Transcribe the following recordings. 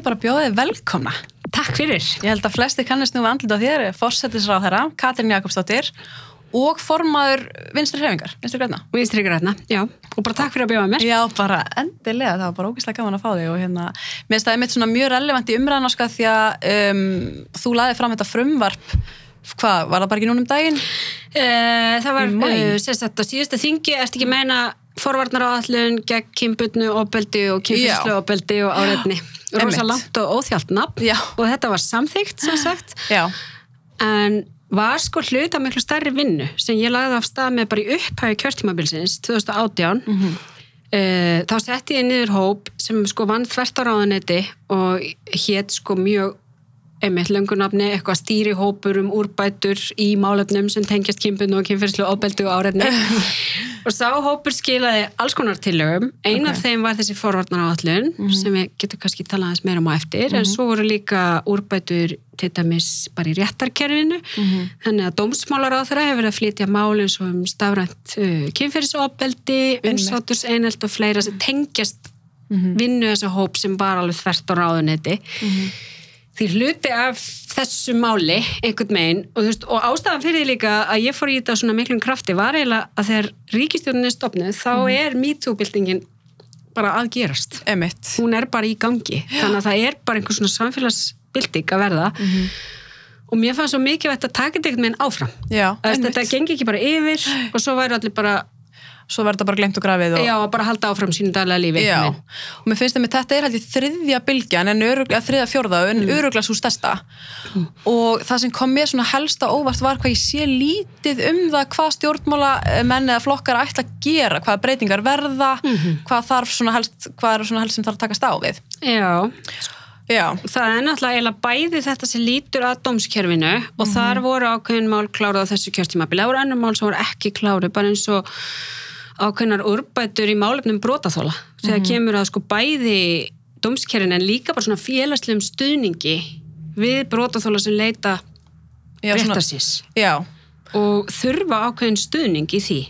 ég bara þið velkomna. Takk fyrir. Ég held að flesti kannast nú við andlita á þér, fórsetisráð þeirra, Katrín Jakobsdóttir og formaður vinstri hrefingar, vinstri græna. Vinstri græna, já. Og bara takk fyrir að bjóða mér. Já, bara endilega, það var bara ógeðslega gaman að fá þig og hérna, mér finnst það einmitt svona mjög relevant í umræðan sko því að um, þú laðið fram þetta frumvarp, hvað, var það bara ekki núna um daginn? Uh, það var, uh, sérstætt á síðasta þingi, ertu ekki meina forvarnar áallun gegn kynbutnu ofbeldi og kynfyrslu Já. ofbeldi og áreitni. Rosa langt og óþjált nafn Já. og þetta var samþygt, sem sagt. Já, en var sko hluta miklu stærri vinnu sem ég lagði af stað með bara í upphæfi kjörtímabilsins 2018 mm þá setti ég niður hóp sem sko vann þvert á ráðanetti og hétt sko mjög einmitt löngunafni, eitthvað stýri hópur um úrbætur í málefnum sem tengjast kynbundu og kynferðslu ofbeldi og áreitni. Og sá hópur skilaði alls konar tillögum, ein af Ok. þeim var þessi forvarnar áallun sem við getum kannski talað aðeins meira um á eftir en svo voru líka úrbætur til dæmis bara í réttarkerfinu. Þannig að dómsmálar á þeirra hefur verið að flytja mál eins og um stafrænt uh, kynferðisofbeldi, umsáturs einhelt og fleira sem tengjast vinnu þessa hóp sem var alveg þvert á ráðunetti því hluti af þessu máli einhvern megin og, veist, og ástæðan fyrir því líka að ég fór í þetta svona miklum krafti var eiginlega að þegar ríkistjórnin er stopnuð þá er MeToo-byltingin bara að gerast. Einmitt. hún er bara í gangi. Þannig að það er bara einhver svona samfélagsbylting að verða. Og mér fannst svo mikilvægt að þetta einhvern veginn áfram. Já, þetta gengi ekki bara yfir og svo væri allir bara Svo verður þetta bara glemt og grafið og... já, að bara halda áfram sínu daglega lífi Já, veginn. og mér finnst það með þetta er held ég þriðja bylgjan en öruglega, þriðja fjórða en mm. öruglega svo stærsta. Og það sem kom mér svona helsta óvart var hvað ég sé lítið um það hvað stjórnmála menn eða flokkar ætla að gera, hvaða breytingar verða hvað þarf svona helst hvað er svona helst sem þarf að takast á við. Já, Já, það er náttúrulega bæði þetta sem lítur að dómskerfinu og þar voru ákveðin mál kláruð á þessu kjörtímabili. Það voru og ákveðinar úrbætur í málefnum brotaþóla. Þegar kemur að sko bæði dómskerfinu en líka bara svona félagslegum stuðningi við brotaþóla sem leita já, og þurfa ákveðin stuðning í því.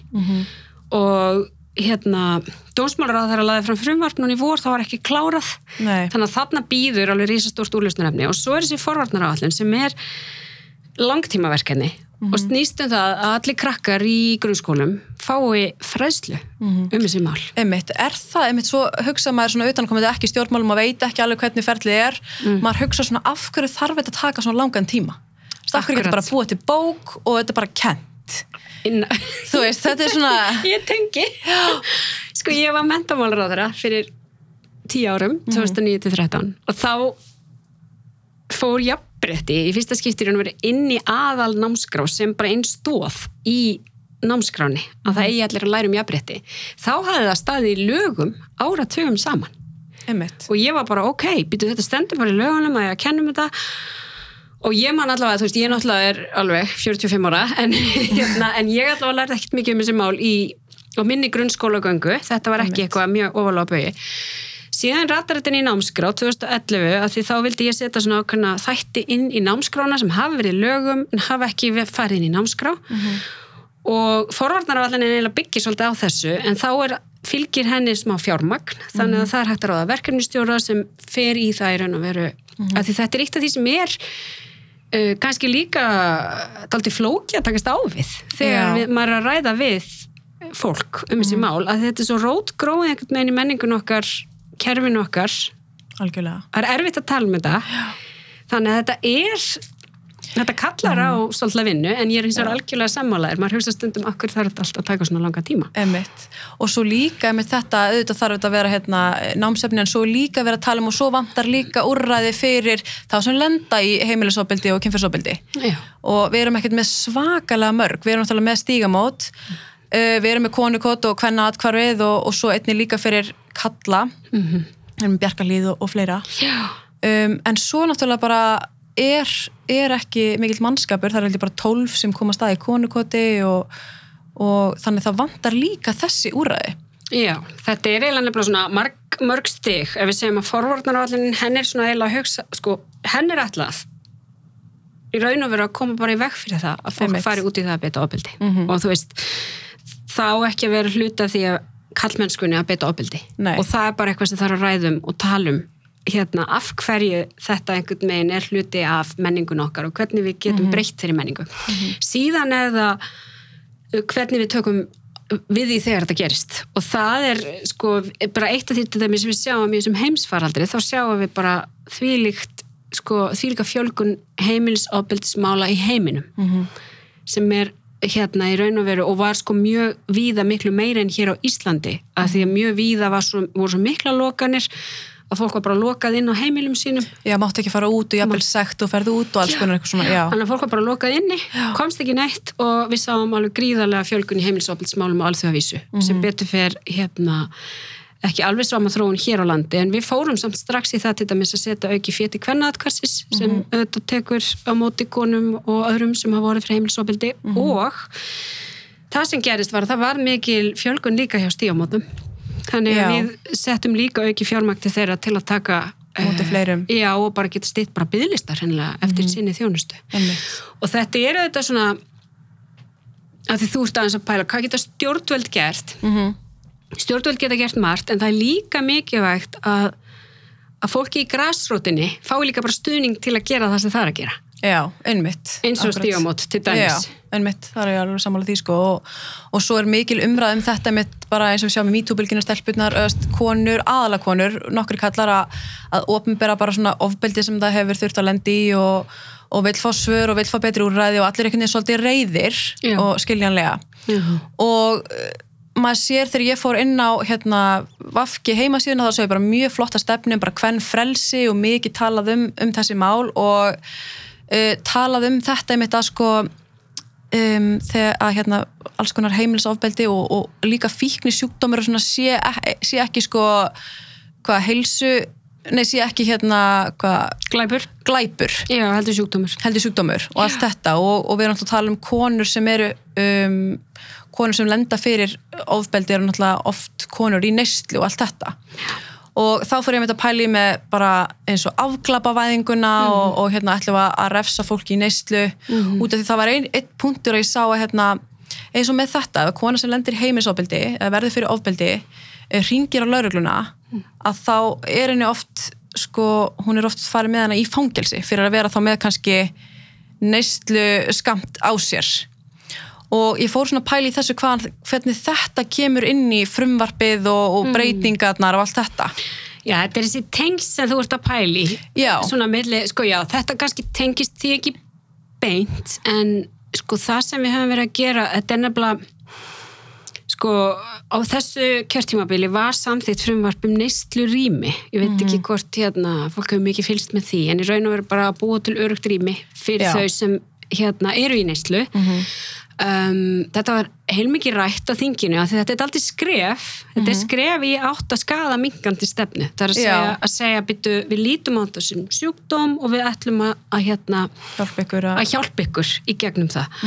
Og hérna dómsmálar að það er að laði fram frumvarp núna í vor það var ekki klárað. Nei. þannig að þarna býður alveg rísastórt úrlösnarefni og svo er þessi forvarnar áallin sem er langtímaverkefni og snýst um það að allir krakkar í grunnskólum fái fræðslu um þessi mál. Einmitt, er það einmitt svo hugsa maður svona utankomandi ekki stjórnmálum maður veit ekki alveg hvernig ferlið er maður hugsa svona af hverju þarf þetta að taka svona langan tíma? Af hverju getur bara búið til bók og þetta er bara kent Inn... þú veist, þetta er svona ég tengi. Sko ég var mentamálur á þeirra fyrir tíu árum, 2009-13 og þá fór jafnbretti í fyrsta skiptir inn í aðal námskrá sem bara einn stóð í námskráni að það eigi allir að læra um jafnbretti þá hafði það staðið í lögum áratugum saman. Einmitt, og ég var bara ok, býtu þetta stendur bara í lögunum að ég að kennum þetta. Og ég man allavega, þú veist, ég náttúrulega er alveg 45 ára, en, hérna, en ég allavega lærði ekkert mikið um þessi mál í, á minni grunnskólagöngu, þetta var ekki eitthvað mjög ofalega bauði. Síðan ratar þetta inn í námskrá 2011 að því þá vildi ég setja svona ákveðna þætti inn í námskrána sem hafi verið lögum en hafi ekki farið inn í námskrá. Og forvarnarvallin er eiginlega byggir svolítið á þessu en þá er, fylgir henni smá fjármagn þannig að það er hægt að ráða verkefnistjóra sem fer í það í raun og veru. Að því þetta er eitt af því sem er uh, kannski líka daldi flóki að takast á við þegar við, maður er að ræða við fólk um þessi mál að þetta er svo rótgróið einhvern veginn í menningun okkar kerfinu okkar. Algjörlega. Það er erfitt að tala um þetta. Þannig að þetta er þetta kallar á svolítið vinnu en ég er hins vegar algjörlega sammálaðir maður hugsa stundum akkur þarf þetta alltaf að taka svona langa tíma? Einmitt. Og svo líka einmitt þetta, auðvitað þarf þetta að vera hérna, námsefni en svo líka vera að tala um og svo vantar líka úrræði fyrir þá sem lenda í heimilisofbildi og kynfyrsofbildi. Já. Og við erum ekkert með svakalega mörg, við erum náttúrulega með stígamót, uh, við erum með konukot og hvenna atkvarfið og, og svo einnig líka fyrir kalla, mm -hmm. um bjarkalíð og, og fleira. Um, en svo náttúrulega bara er, er ekki mikill mannskapur, það er heldur bara tólf sem koma að stað í konukoti og, og þannig það vantar líka þessi úræði. Já, þetta er eiginlega nefnilega svona marg, mörg stig ef við segjum að forvarnarvallin henn er svona eiginlega að hugsa, sko, henn er ætlað í raun og veru að koma bara í veg fyrir það að fólk fari út í það að beita ofbeldi og þú veist, þá ekki að vera hluta því að kallmennskunni að beita ofbeldi. Nei. og það er bara eitthvað sem þarf að ræðum og talum hérna, af hverju þetta einhvern megin er hluti af menningun okkar og hvernig við getum breytt þeirri menningu. Síðan er það uh, hvernig við tökum við því þegar þetta gerist. Og það er sko bara eitt af því til dæmis sem við sjáum í þessum heimsfaraldri þá sjáum við bara þvílíkt sko þvílíka fjölgun heimilisofbildismála í heiminum. Sem er hérna í raun og veru og var sko mjög víða miklu meira en hér á Íslandi að því að mjög víða svo, voru svo mikla lokanir að fólk var bara lokað inn á heimilum sínum. Já, máttu ekki fara út og jafnvel sekt og ferðu út og alls konar eitthvað svona, já. þannig að fólk var bara lokað inni, komst ekki neitt og við sáum alveg gríðarlega fjölgun í heimilisofbildismálum á alþjóðavísu sem betur fer hérna ekki alveg sama þróun hér á landi en við fórum samt strax í það til dæmis að setja auki féti kvennaðatkvarsis sem auðvitað tekur á móti konum og öðrum sem hafa vorið fyrir heimilisofbildi og það sem gerist var að það var mikil fjölgun líka hjá stíamótum þannig að við settum líka auki fjármagti þeirra til að taka Móti eh, fleirum. já og bara geta stitt bara bygglistar hennilega eftir sinni þjónustu Einmitt. og þetta er auðvitað svona að því þú ert aðeins að pæla hvað geta stjórnvöld gert Mhm. Stjórnvöld geta gert margt en það er líka mikilvægt að að fólki í grasrótinni fái líka bara stuðning til að gera það sem það er að gera Já, einmitt. eins og stígamót til dæmis Já, einmitt, það er ég alveg sammála því sko og, og svo er mikil umræð um þetta einmitt bara eins og við sjáum í MeToo-bylginu stelpunar, öst, konur, aðalakonur, nokkri kallar að, að opnbera bara svona ofbeldi sem það hefur þurft að lendi í og, og vill fá svör og vill fá betri úrræði og allir einhvern veginn svolítið reyðir Já. og skiljanlega Já. og maður sér þegar ég fór inn á hérna, Vafki heimasíðuna þá ég bara mjög flotta stefnum, bara hvern frelsi og mikið talað um, um þessi mál og uh, talað um þetta einmitt að sko um, þegar að hérna alls konar heimilisofbeldi og, og líka fíkni sjúkdómur og svona sé, sé ekki sko hvað heilsu nei sé ekki hérna hvað glæpur, glæpur. Já heldur sjúkdómur. Heldur sjúkdómur og allt þetta og, og við erum náttúrulega að tala um konur sem eru um, konur sem lenda fyrir ofbeldi eru náttúrulega oft konur í neyslu og allt þetta. Og þá fór ég með þetta pæli með bara eins og afklapavæðinguna og, og hérna ætlum að refsa fólki í neyslu. Út af því það var einn ein punktur að ég sá að hérna eins og með þetta, ef kona sem lendir heimilisofbeldi eða verður fyrir ofbeldi ringir á laurugluna að þá er henni oft sko, hún er oft farið með hana í fangelsi fyrir að vera þá með kannski neyslu skamt á sér og ég fór svona að pæla í þessu hvað, hvernig þetta kemur inn í frumvarpið og, og breytingarnar og allt þetta. Já þetta er þessi tengst sem þú ert að pæli Já. svona milli, sko já þetta kannski tengist því ekki beint en sko það sem við höfum verið að gera þetta er nefnilega sko á þessu kjörtímabili var samþýtt frumvarp um neyslu rými ég veit ekki hvort hérna fólk hefur mikið fylgst með því en í raun og veru bara að búa til örugt rými fyrir Já. þau sem hérna eru í neyslu um, þetta var heilmikið rætt á þinginu því þetta er aldrei skref. Þetta er skref í átt að skada minkandi stefnu. Það er að segja, að segja byttu, við lítum á þetta sem sjúkdóm og við ætlum að, að hérna hjálpa að að hjálpa ykkur í gegnum það.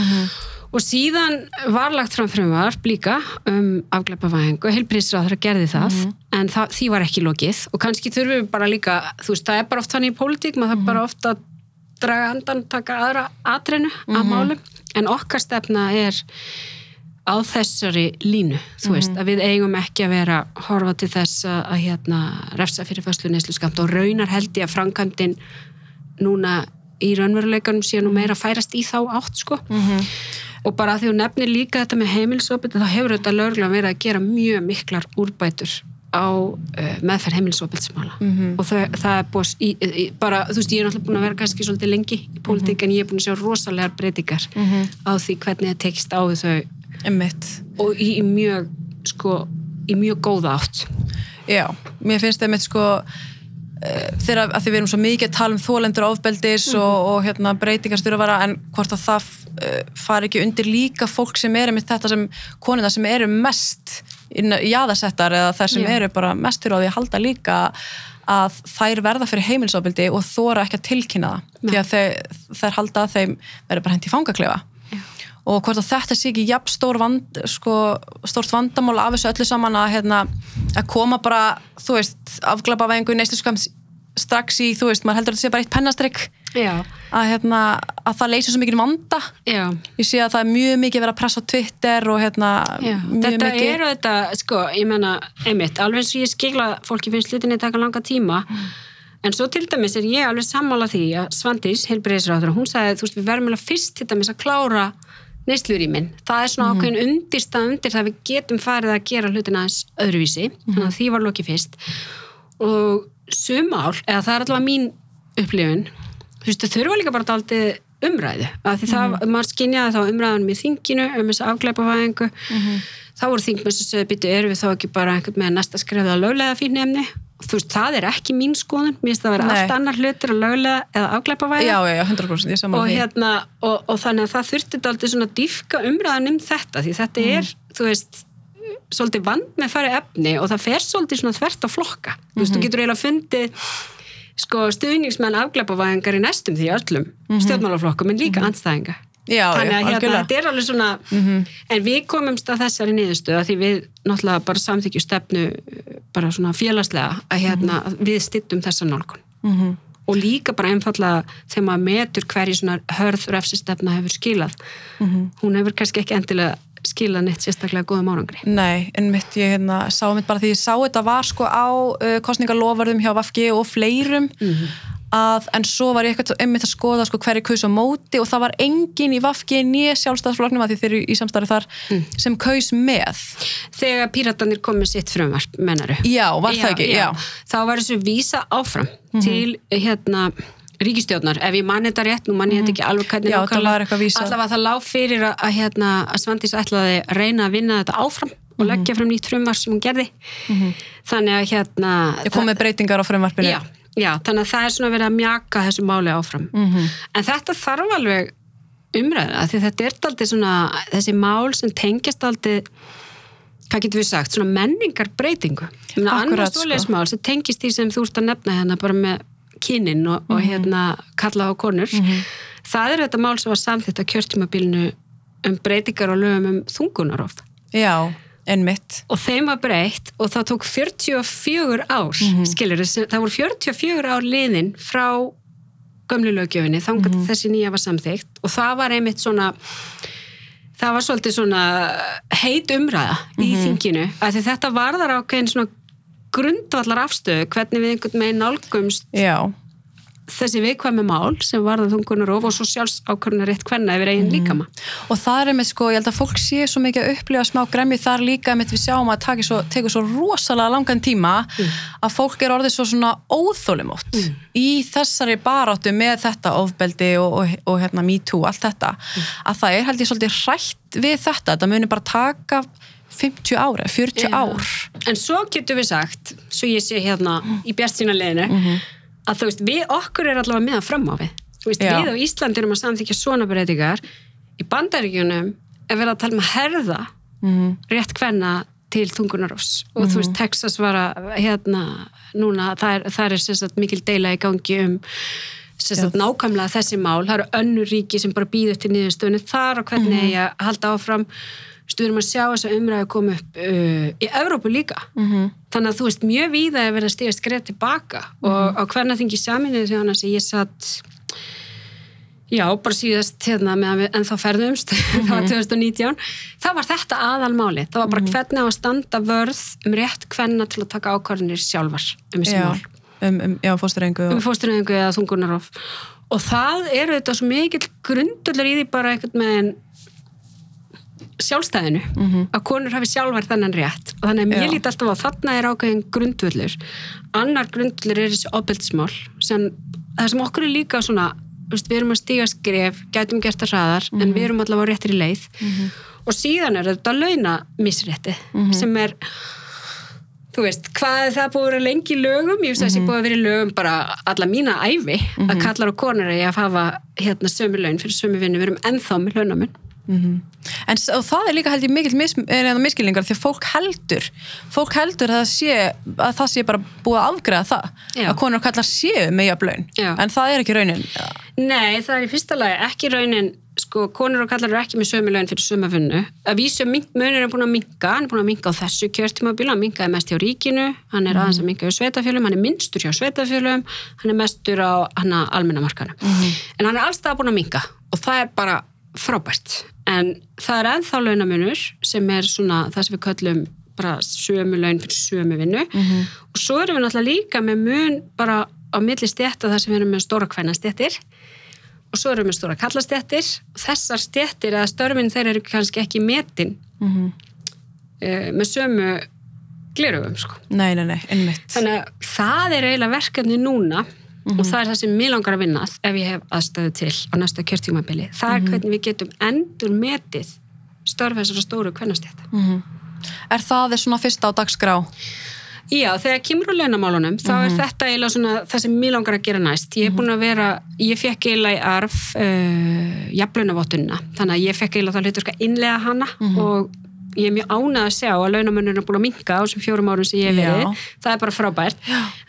Og síðan var lagt fram frumvarp líka um afgleipavæðingu heilbríðsráður gerði það en það, því var ekki lokið. Og kannski þurfum við bara líka þú veist, það er bara oft þannig í pólitík maður þarf bara ofta að draga andan taka aðra atrinu að málum. En okkar stefna er á þessari línu þú veist, að við eigum ekki að vera að horfa til þess að, að hérna refsa fyrir fæslu neyslu skamt og raunar held ég að framkvæmdin núna í raunveruleikanum sé nú meira að færast í þá átt sko. Og bara að því hún nefnir líka þetta með heimilisopið þá hefur þetta löglega verið að gera mjög miklar úrbætur á uh, meðferð heimilisopilsmála -hmm. og það, það er búið í, í, bara, þú veist, ég er náttúrulega búin að vera kannski svolítið lengi í pólitík en ég er búin að sjá rosalegar breytingar á því hvernig það tekist á þau. Einmitt. og í, í mjög sko, í mjög góða átt. Já, mér finnst það með sko þegar að því við erum svo mikið að tala um þólendur ofbeldis og, og hérna, breytingar styrir að vera en hvort að það uh, fari ekki undir líka fólk sem eru með þetta sem konuna sem eru mest jáðasettar eða þær sem Já. eru bara mest fyrir á því að halda líka að þær verða fyrir heimilisofbeldi og þóra ekki að tilkynna það. Því að þeir, þær halda að þeim verður bara hent í fangaklefa og hvort að þetta sé ekki jafn stór vand, sko, stórt vandamál af þessu öllu saman að, hérna, að koma bara, þú veist, afglapa vengu neyslu skams strax í, þú veist, maður heldur að þetta sé bara eitt pennastrykk Já, að, hérna, að það leysir svo mikið vanda. Já. Ég sé að það er mjög mikið verið að pressa Twitter og hérna, mjög þetta mikið eru þetta, sko, ég menna, einmitt, alveg eins og ég skegla fólki finnst hlutinni taka langa tíma, en svo til dæmis er ég alveg sammála því að Svandís, heilbreyðisráður, hún sagði þú veist við verðum alveg fyrst til dæmis að klára neyslurímin, það er svona ákveðin undirstað undir það við getum farið að gera hlutina aðeins öðruvísi, þannig að því var lokið fyrst. Og sumál, eða það er allavega mín upplifun, þú veist þau þurfa líka bara daldið umræðu, af því það, maður skinjaði þá umræðunum í þinginu um þess afgleipafæðingu þá voru þingmenn sem segði, býtu, erum við þá ekki bara einhvern með næsta skrefið að löglega fín nefni þú veist, það er ekki mín skoðun. Mér finnst það að vera allt annar hlutur að löglega eða afgleipafæða já, já, já, 100% ég og, hérna, og, og þannig að það þurfti aldrei svona dýfka umræðan um þetta því þetta er, þú veist svolítið vand með fari efni og það fer svolítið svona þvert á flokka. Þú veist, þú getur eiginlega fundið sko, stuðningsmenn afglæpavæðingar í næstum því öllum stjórnmálaflokkum en líka andstæðinga. Já, þannig já, að hérna, algjörlega. þetta er alveg svona en við komumst að þessari niðurstöð því við náttúrulega bara samþykju stefnu uh, bara svona félagslega að hérna, við styttum þessa nálgun. Mhm. og líka bara einfallega þegar maður metur hverju svona hörð refsistefna hefur skilað. Mhm. hún hefur kannski ekki endilega skilað neitt sérstaklega góðum árangri? Nei, en mitt ég hérna, sá mitt bara því ég sá þetta var sko á uh, kostningalofverðum hjá Vafgi og fleirum að, en svo var ég eitthvað einmitt að skoða sko, hverju kaus á móti og það var engin í Vafgi nýja sjálfstæðsfloknum að því þeir eru í samstarfi þar sem kaus með. Þegar píratanir komið sitt frumvarp mennaru Já, var það ekki? Já, þá var þessu vísa áfram til hérna ríkistjórnar, ef ég man þetta rétt, nú man ég þetta ekki alveg hvernig Já, allavega það lág fyrir að, að, hérna, að Svandís ætlaði að reyna að vinna þetta áfram og Mhm. leggja fram nýtt frumvar sem hún gerði. Þannig að hérna ég kom með breytingar á frumvarpinu. Já, já, þannig að það er svona verið að mjaka þessu máli áfram. Mhm. en þetta þarf alveg umræða því þetta er aldrei svona þessi mál sem tengjast aldrei hvað getur við sagt, svona menningar breytingu annars sko. stóleismál sem tengist því sem þú ert að nefna hérna bara með kynin og, Mhm. og hérna kalla á konur. Það er þetta mál sem var samþitt á kjörtímabilinu um breytingar og lögum um þungunarof Já, en mitt og þeim var breytt og það tók 44 ár mm skilur, það voru 44 ár liðin frá gömlu lögjöfinni þannig að þessi nýja var samþygt og það var einmitt svona það var svolítið svona heit umræða í þinginu. Að því þetta varðar ákveðin svona grundvallar afstöðu hvernig við einhvern megin nálgumst Já, þessi viðkvæmi mál sem varða þungunarof og svo sjálfs ákvörðunar rétt hvenna yfir eigin líkama. Og það er með sko, ég held að fólk sé svo mikið að upplifa smá gremmi þar líka með við sjáum að það svo, tekur svo rosalega langan tíma að fólk er orðið svo svona óþólumótt í þessari baráttu með þetta ofbeldi og, og, og hérna me too, allt þetta. Að það er held ég svolítið hrætt við þetta, þetta muni bara taka 50 ára, 40 Já. ár En svo getur við sagt, svo ég sé hérna í bjartsýna leðinu, að þú veist, við okkur er allavega með að fram á við. Þú veist, Já. við á Íslandi erum að samþykja svona breytingar. Í bandaríkjunum er verið að tala um að herða rétt hvenna til þungunarofs. Og þú veist, Texas var að, hérna, núna, það er, er sérstætt mikil deila í gangi um sérstætt nákvæmlega þessi mál. Það eru önnur ríki sem bara býður til niðurstöðunni þar og hvernig mm -hmm. ég að halda áfram stuðum að sjá þess að umræðu koma upp uh, í Evrópu líka. -hmm. þannig að þú veist mjög víða er verið að stíga skref tilbaka og á hvernig þingi saminnið því hann að ég satt já, bara síðast hérna meðan við ennþá ferðumst það var 2019, það var þetta aðalmáli það var bara hvernig á að standa vörð um rétt hvenna til að taka ákvarðinir sjálfar um þessi mál. um, um, já fósturengu um fóstureyðingu eða þungunarof og það eru þetta svo mikill grundullur í því bara einhvern með sjálfstæðinu að konur hafi sjálfar þennan rétt. Og þannig að mér líti alltaf á þarna er ákveðin grundullur annar grundullur er þessi opildsmál sem það sem okkur er líka svona við erum að stíga skref, gætum gert það hraðar en við erum allavega á réttir í leið og síðan er þetta launa misrétti sem er þú veist, hvað er það búið að vera lengi lögum? Ég veist að þessi búið að vera lögum bara alla mína æfi að kallar og konur að hafa hérna sömu laun fyrir sömu vinnu, við erum ennþá með launamun En s- og það er líka held ég mikill mis, miskilningar því að fólk heldur fólk heldur að það sé, að það sé bara búið að afgreða það Já. að konur kallar séu með jafnlaun en það er ekki raunin. Nei, það er í fyrsta lagi ekki raunin sko, konur og kallar eru ekki með sömu laun fyrir sömu vinnu. Að vísu munir er búin að minka hann er búin að minka á þessu kjörtímabíla hann minkaði mest hjá ríkinu, hann er aðeins að minka hjá sveitafjölum, hann er minnstur hjá sveitafjölum hann er mestur á hann að almenna markana en hann er allstað búin að minka og það er bara frábært en það er ennþá launamunur sem er svona það sem við köllum bara sömu laun fyrir sömu vinnu og svo erum við náttúrulega líka með mun bara á milli stjætta þar sem við erum með stóra kvennastjættir og svo erum við með stóra kallastjættir og þessar stjættir eða störfin þeir eru kannski ekki metin Mhm. uh, með sömu glerugum sko. Nei, nei, nei, einmitt. þannig að það er eiginlega verkefni núna og það er það sem mér langar að vinna ef ég hef aðstöðu til á næsta kjörtímabili. Það er hvernig við getum endur metið störf þessara stóru kvennastjætta Mhm. Er það er svona fyrst á dagskrá? Já, þegar kemur á launamálunum þá er þetta eiginlega svona það sem mér langar að gera næst. Ég er búin að vera, ég fekk eiginlega í arf uh, jafnlaunavottunina, þannig að ég fekk eiginlega þá hlutur að innlega hana og ég er mjög ánað að sjá að launamönnur er búin að minka á þessum fjórum árum sem ég hef Já. verið. Það er bara frábært.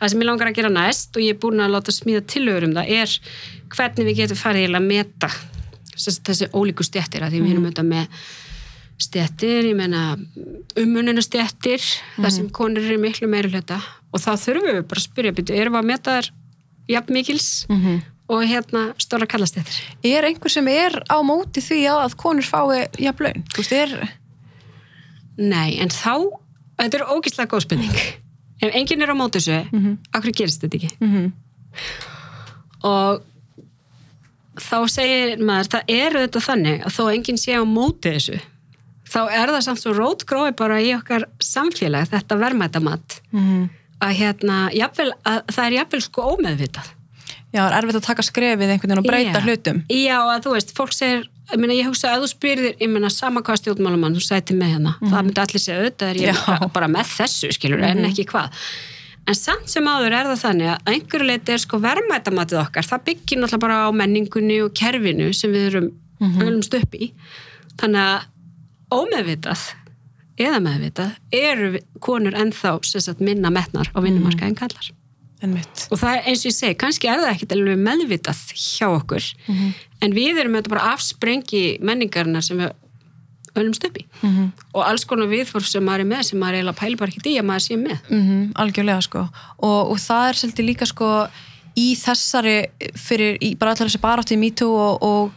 Það sem ég langar að gera næst og ég er búin að láta smíða tillögur um það er hvernig við getum farið að meta þessi, þessi ólíku stjættir að því við erum auðvitað með stjættir, ég meina ummununa stjættir, þar sem konur eru miklu meiri hluta og þá þurfum við bara að spyrja, byrju, erum við að meta þar jafn mikils Mhm. og hérna stóra kallastjættir. Er einhver sem er á móti því að konur fái jafn laun? Þú veist, er... Nei, en þá, þetta er ógislega góð spurning. Ef enginn er á móti þessu, mm -hmm. akkur gerist þetta ekki? Mm Og þá segir maður, það eru þetta þannig að þó enginn sé á móti þessu, þá er það samt svo rótgrói bara í okkar samfélag, þetta verðmættamatt, Mhm. að hérna, jafnvel, að það er jafnvel sko ómeðvitað. Já, er erfitt að taka skrefið einhvern veginn og breyta Já. hlutum. Já, að þú veist, fólk segir, ég meina, ég hugsa að þú spyrir, ég meina, sama hvað stjórnmálumann, þú sæti með hérna, það myndi allir segja auðvitað er ég Mhm. Mhm. bara, bara með þessu, skilur, en ekki hvað. En samt sem áður er það þannig að einhverju leiti er sko verðmætamatið okkar, það byggir náttúrulega bara á menningunni og kerfinu sem við erum Mhm. ölumst upp í. Þannig að ómeðvitað eða meðvitað eru konur ennþá sagt, minna metnar á vinnumarka en kallar. Einmitt. Og það er eins og ég segi, kannski er það ekkit alveg meðvitað hjá okkur, en við erum þetta bara afsprengi menningarinnar sem við ölumst upp í. Mhm. Og alls konar viðforf sem maður er með, sem maður eiginlega pæli bara ekkit í að maður sé með. Mm algjörlega sko og, og það er svolítið líka sko í þessari fyrir í bara allar þessi baráttu í MeToo og, og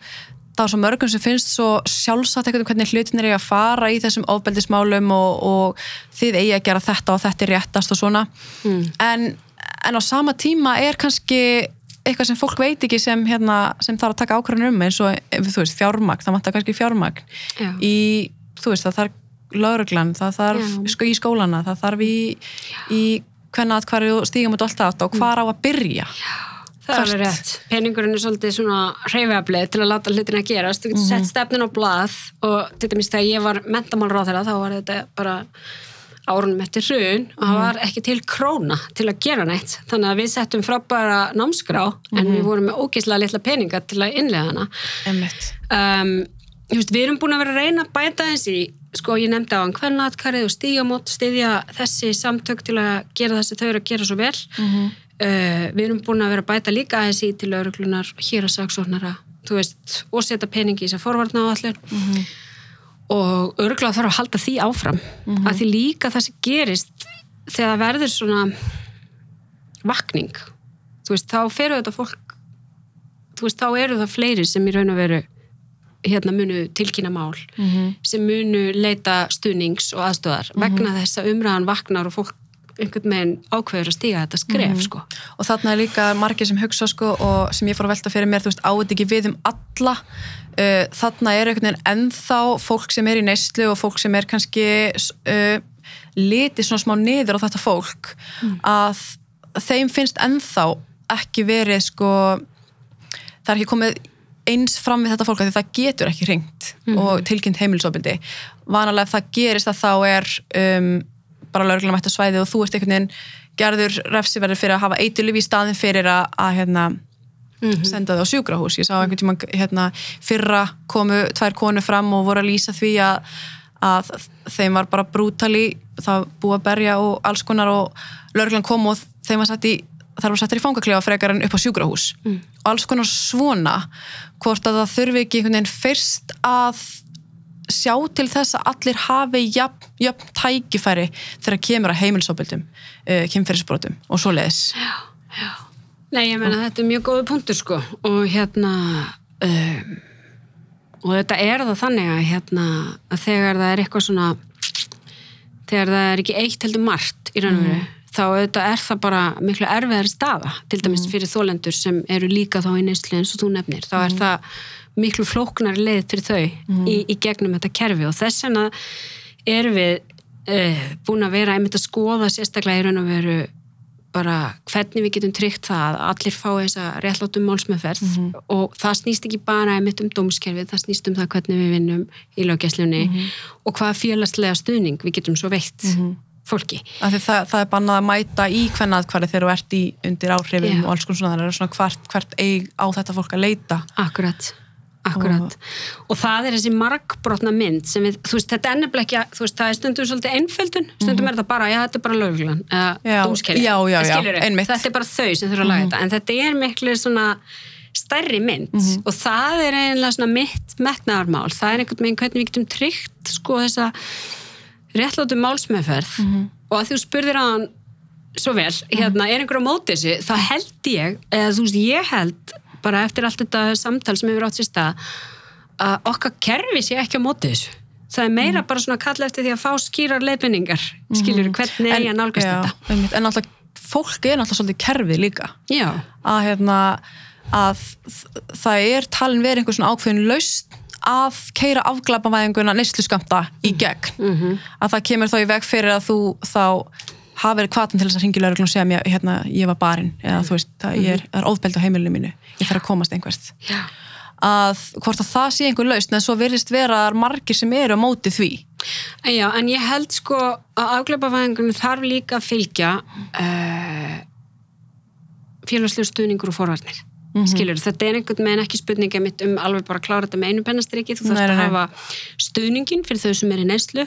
það er svo mörgum sem finnst svo sjálfsagt eitthvað hvernig hlutin er að fara í þessum ofbeldismálum og, og þið eigi að gera þetta og þetta er réttast og svona Mm. en, en á sama tíma er kannski eitthvað sem fólk veit ekki sem, hérna, sem þarf að taka ákvörðun um eins og þú veist fjármagn, það vantar kannski fjármagn Já. í, þú veist, það þarf lauruglan, það þarf Já. sko í skólana, það þarf í, í hvenna að hverju stígum og allt það og hvar á að byrja Það er alveg Hvert? rétt. Peningurinn er svolítið svona hreyfiaflið til að láta hlutina gerast. Þú getur sett stefnin á blað og til dæmis þegar ég var mentamálráð þá var þetta bara árunum eftir hrun og það var ekki til króna til að gera neitt. Þannig að við settum frábæra námskrá en við vorum með ógeðslega litla peninga til að innlega hana. Um, veist, við erum búin að vera að reyna að bæta þessi, sko ég nefndi á hann hvernatkarið og stígamót, stiðja þessi samtök til að gera þessi þau eru að gera svo vel. Uh, við erum búin að vera að bæta líka þessi til lauruglunar, hér að saksóknara og setja peningi í þess að forvarna á allir og örgulega þarf að halda því áfram. Að því líka það sem gerist þegar það verður svona vakning. Veist, þá feru þetta fólk veist, þá eru það fleiri sem í raun og veru hérna munu tilkynna mál sem munu leita stuðnings og aðstöðar vegna þess að umræðan vaknar og fólk einhvern veginn ákveður að stíga þetta skref sko. og þarna er líka margir sem hugsa sko og sem ég fór að velta fyrir mér, þú veist, áður ekki við um alla uh, þarna er einhvern veginn ennþá fólk sem er í neyslu og fólk sem er kannski uh, litið svona smá niður á þetta fólk að þeim finnst ennþá ekki verið sko það er ekki komið eins fram við þetta fólk að því það getur ekki hringt og tilkynnt heimilisofbildi vanalega ef það gerist að þá er um, bara lögreglan mætt á svæði og þú ert einhvern veginn gerður refsiverður fyrir að hafa eiturlif í staðin fyrir að, að hérna, senda þau á sjúkrahús. Ég sá einhvern tíma hérna, fyrra komu tvær konu fram og voru að lýsa því að, að þeim var bara brútali það búið að berja og alls konar og lögreglan kom og þeim var satt í þar var sattir í fangaklefa frekar en upp á sjúkrahús. Mm. og alls konar svona hvort að það þurfi ekki einhvern veginn fyrst að sjá til þess að allir hafi jafn, jafn tækifæri þegar kemur að heimilsóbildum uh, kemferðisbrotum og svo leiðis Nei, ég meina þetta er mjög góðu punktur sko. Og hérna um, og þetta er það þannig að hérna að þegar það er eitthvað svona þegar það er ekki eitt heldur margt í raun og veru þá auðvitað er það bara miklu erfiðari staða til dæmis fyrir þólendur sem eru líka þá í neyslu eins og þú nefnir. Þá er það miklu flóknar leið fyrir þau í, í gegnum þetta kerfi. Og þess vegna erum við uh, búin að vera einmitt að skoða sérstaklega í raun og veru bara hvernig við getum tryggt það að allir fá þessa réttlátum málsmeðferð og það snýst ekki bara einmitt um dómskerfið, það snýst um það hvernig við vinnum í löggjæslunni og hvaða félagslega stuðning við getum svo veitt fólki. Af því það, það er bannað að mæta í hvern aðkværi þegar þú ert í undir áhrifum Já. og alls konar svona, það er svona hvert, hvert eig á þetta fólk að leita. Akkurat, akkurat. Og, það er þessi margbrotna mynd sem við, þú veist, þetta er nefnilega ekki, að- þú veist, það er stundum svolítið einföldun, stundum er þetta bara, já, þetta er bara lögreglan, eða Já, dómskerfi. já, já, já, einmitt. Þetta er bara þau sem þurfa að laga þetta, en þetta er miklu svona stærri mynd og það er eiginlega svona mitt metnaðarmál, það er einhvern veginn hvernig við getum tryggt, sko, þessa réttlátu málsmeðferð. Og að þú spurðir að hann svo vel, hérna, er einhver á móti þessu þá held ég, eða þú veist, ég held bara eftir allt þetta samtal sem hefur átt sér stað að okkar kerfi sé ekki á móti þessu. Það er meira bara svona að kalla eftir því að fá skýrar leifinningar, skilur, hvernig eigi að nálgast já, þetta. einmitt, en náttúrulega fólk er náttúrulega svolítið kerfið líka. Já, að, hérna, að það er talin verið einhver svona ákveðin laust að keira afglapavæðinguna neysluskamta í gegn. Að það kemur þá í veg fyrir að þú þá hafa verið kvatin til þess að ringi lögreglum og segja mér, hérna, ég var barinn eða þú veist, það, ég er, það er ofbeld á heimilinu mínu ég þarf að komast einhvert já, að hvort að það sé einhver laust en svo virðist vera er margir sem eru á móti því. En já, en ég held sko að afgleipavæðingunum þarf líka að fylgja uh, félagslega stuðningur og forvarnir. Mm Skilur, þetta er einhvern veginn ekki spurninga mitt um alveg bara að klára þetta með einu pennastriki, þú þarfst að hafa stuðningin fyrir þau sem er í neyslu,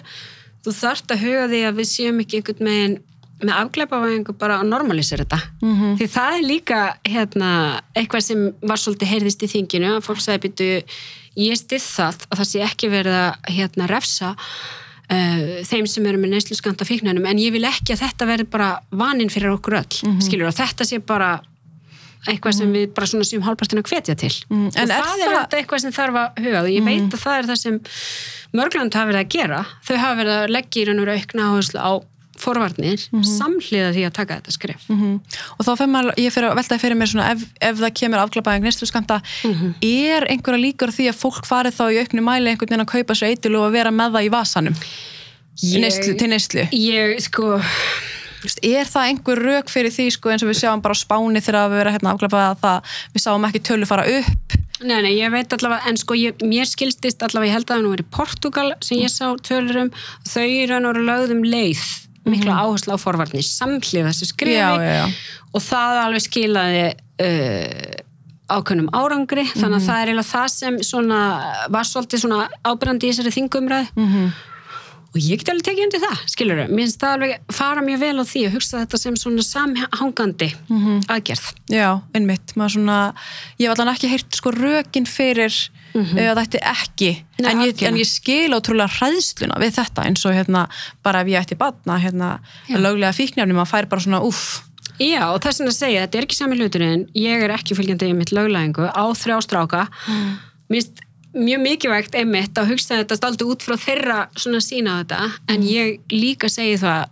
þú þarfst að huga því að við séum ekki einhvern veginn með afgleipavæðingu bara að normalisera þetta. -hmm. Því það er líka hérna, eitthvað sem var svolítið heyrðist í þinginu, að fólk sagði býtu ég stið það að það sé ekki verið að hérna, refsa uh, þeim sem eru með neyslu skanta fíknænum en ég vil ekki að þetta verði bara vaninn fyrir okkur öll, skilur og þetta sé bara eitthvað sem við bara svona séum hálpartinu að hvetja til. Mm, en og er það er það- eitthvað sem þarf að huga og ég veit að það er það sem mörgland hafa verið að gera. Þau hafa verið að leggja í raun og veru aukna áherslu á forvarnir samhliða því að taka þetta skref. -hmm. og þá fyrir maður, ég fyrir að veltaði fyrir mér svona ef, ef það kemur afglapaðing neysluskamta er einhverja líkur því að fólk farið þá í auknu mæli einhvern veginn að kaupa sér eitil og að vera með það í vasanum? Ég- neyslu, til neyslu? ég sko er það einhver rök fyrir því sko, eins og við sjáum bara á spáni þegar við vera hérna afglapaða að það, við sáum ekki tölu fara upp? Nei, nei, ég veit allavega, en sko ég, mér skilstist allavega, ég held að það nú verið Portugal sem ég sá tölurum, þau í raun og veru lögðum leið, mikla áherslu á forvarnir, samhlið þessu skrifi Já, já, og það alveg skilaði uh, ákveðnum árangri, þannig að það er eiginlega það sem svona, var svolítið svona ábyrjandi í þessari þingumræð Mhm. Og ég get alveg tekið undir það, skilur mér finnst það alveg fara mjög vel á því að hugsa þetta sem svona samhangandi Mhm. aðgerð. Já, einmitt, svona ég hef allan ekki heyrt sko rökin fyrir ef það ætti ekki Nei, en, ég, en ég skil ótrúlega hræðsluna við þetta eins og hérna, bara ef ég ætti batna hérna, löglega fíknefni, maður fær bara svona uff, Já, og þess að segja, þetta er ekki sami hluturinn, ég er ekki fylgjandi í mitt löglæðingu á þrjá stráka. Mm. Mér finnst mjög mikilvægt einmitt að hugsa þetta stáldu út frá þeirra svona sína á þetta, en Mm. ég líka segi það,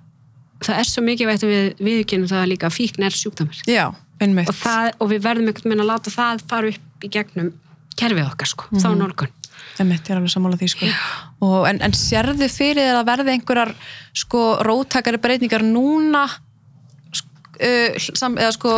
það er svo mikilvægt að við viðkynum það líka fíkn er sjúkdómar. já, Og, það, og við verðum einhvern veginn að láta það fara upp í gegnum kerfið okkar, sko, Mhm. þá nálgun. Einmitt, ég er alveg sammála því sko. og, en, en sérðu fyrir þér að verði einhverjar sko róttakari breytingar núna sk- uh, sam, eða sko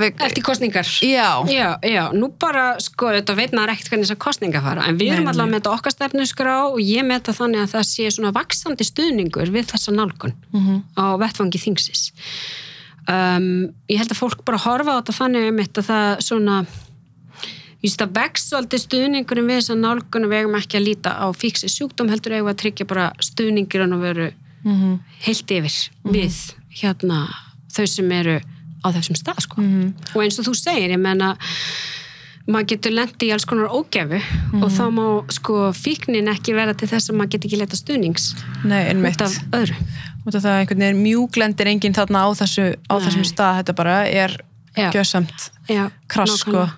við, Eftir kostningar. Já. Já, já, nú bara, sko, þetta veit maður ekkert hvernig þessar kostningar fara, en við erum allavega með þetta okkar stefnusgrá og ég með þetta þannig að það sé svona vaksandi stuðningur við þessa nálgun Mhm. á vettfangi þingsis. Um, ég held að fólk bara horfa á þetta þannig um þetta það svona, ég veist að vex svolítið stuðningurinn við þessa nálgun og við eigum ekki að líta á fíksi sjúkdóm heldur eigum að tryggja bara stuðningurinn og veru Mhm. heilt yfir við hérna þau sem eru á þessum stað sko. Mhm. og eins og þú segir, ég menna maður getur lendi í alls konar ógefu Mhm. og þá má sko fíknin ekki vera til þess að maður get ekki leta stuðnings nei, einmitt út af öðru út af það einhvern veginn mjúglendir enginn þarna á, þessu, á þessum stað þetta bara er Já, krass sko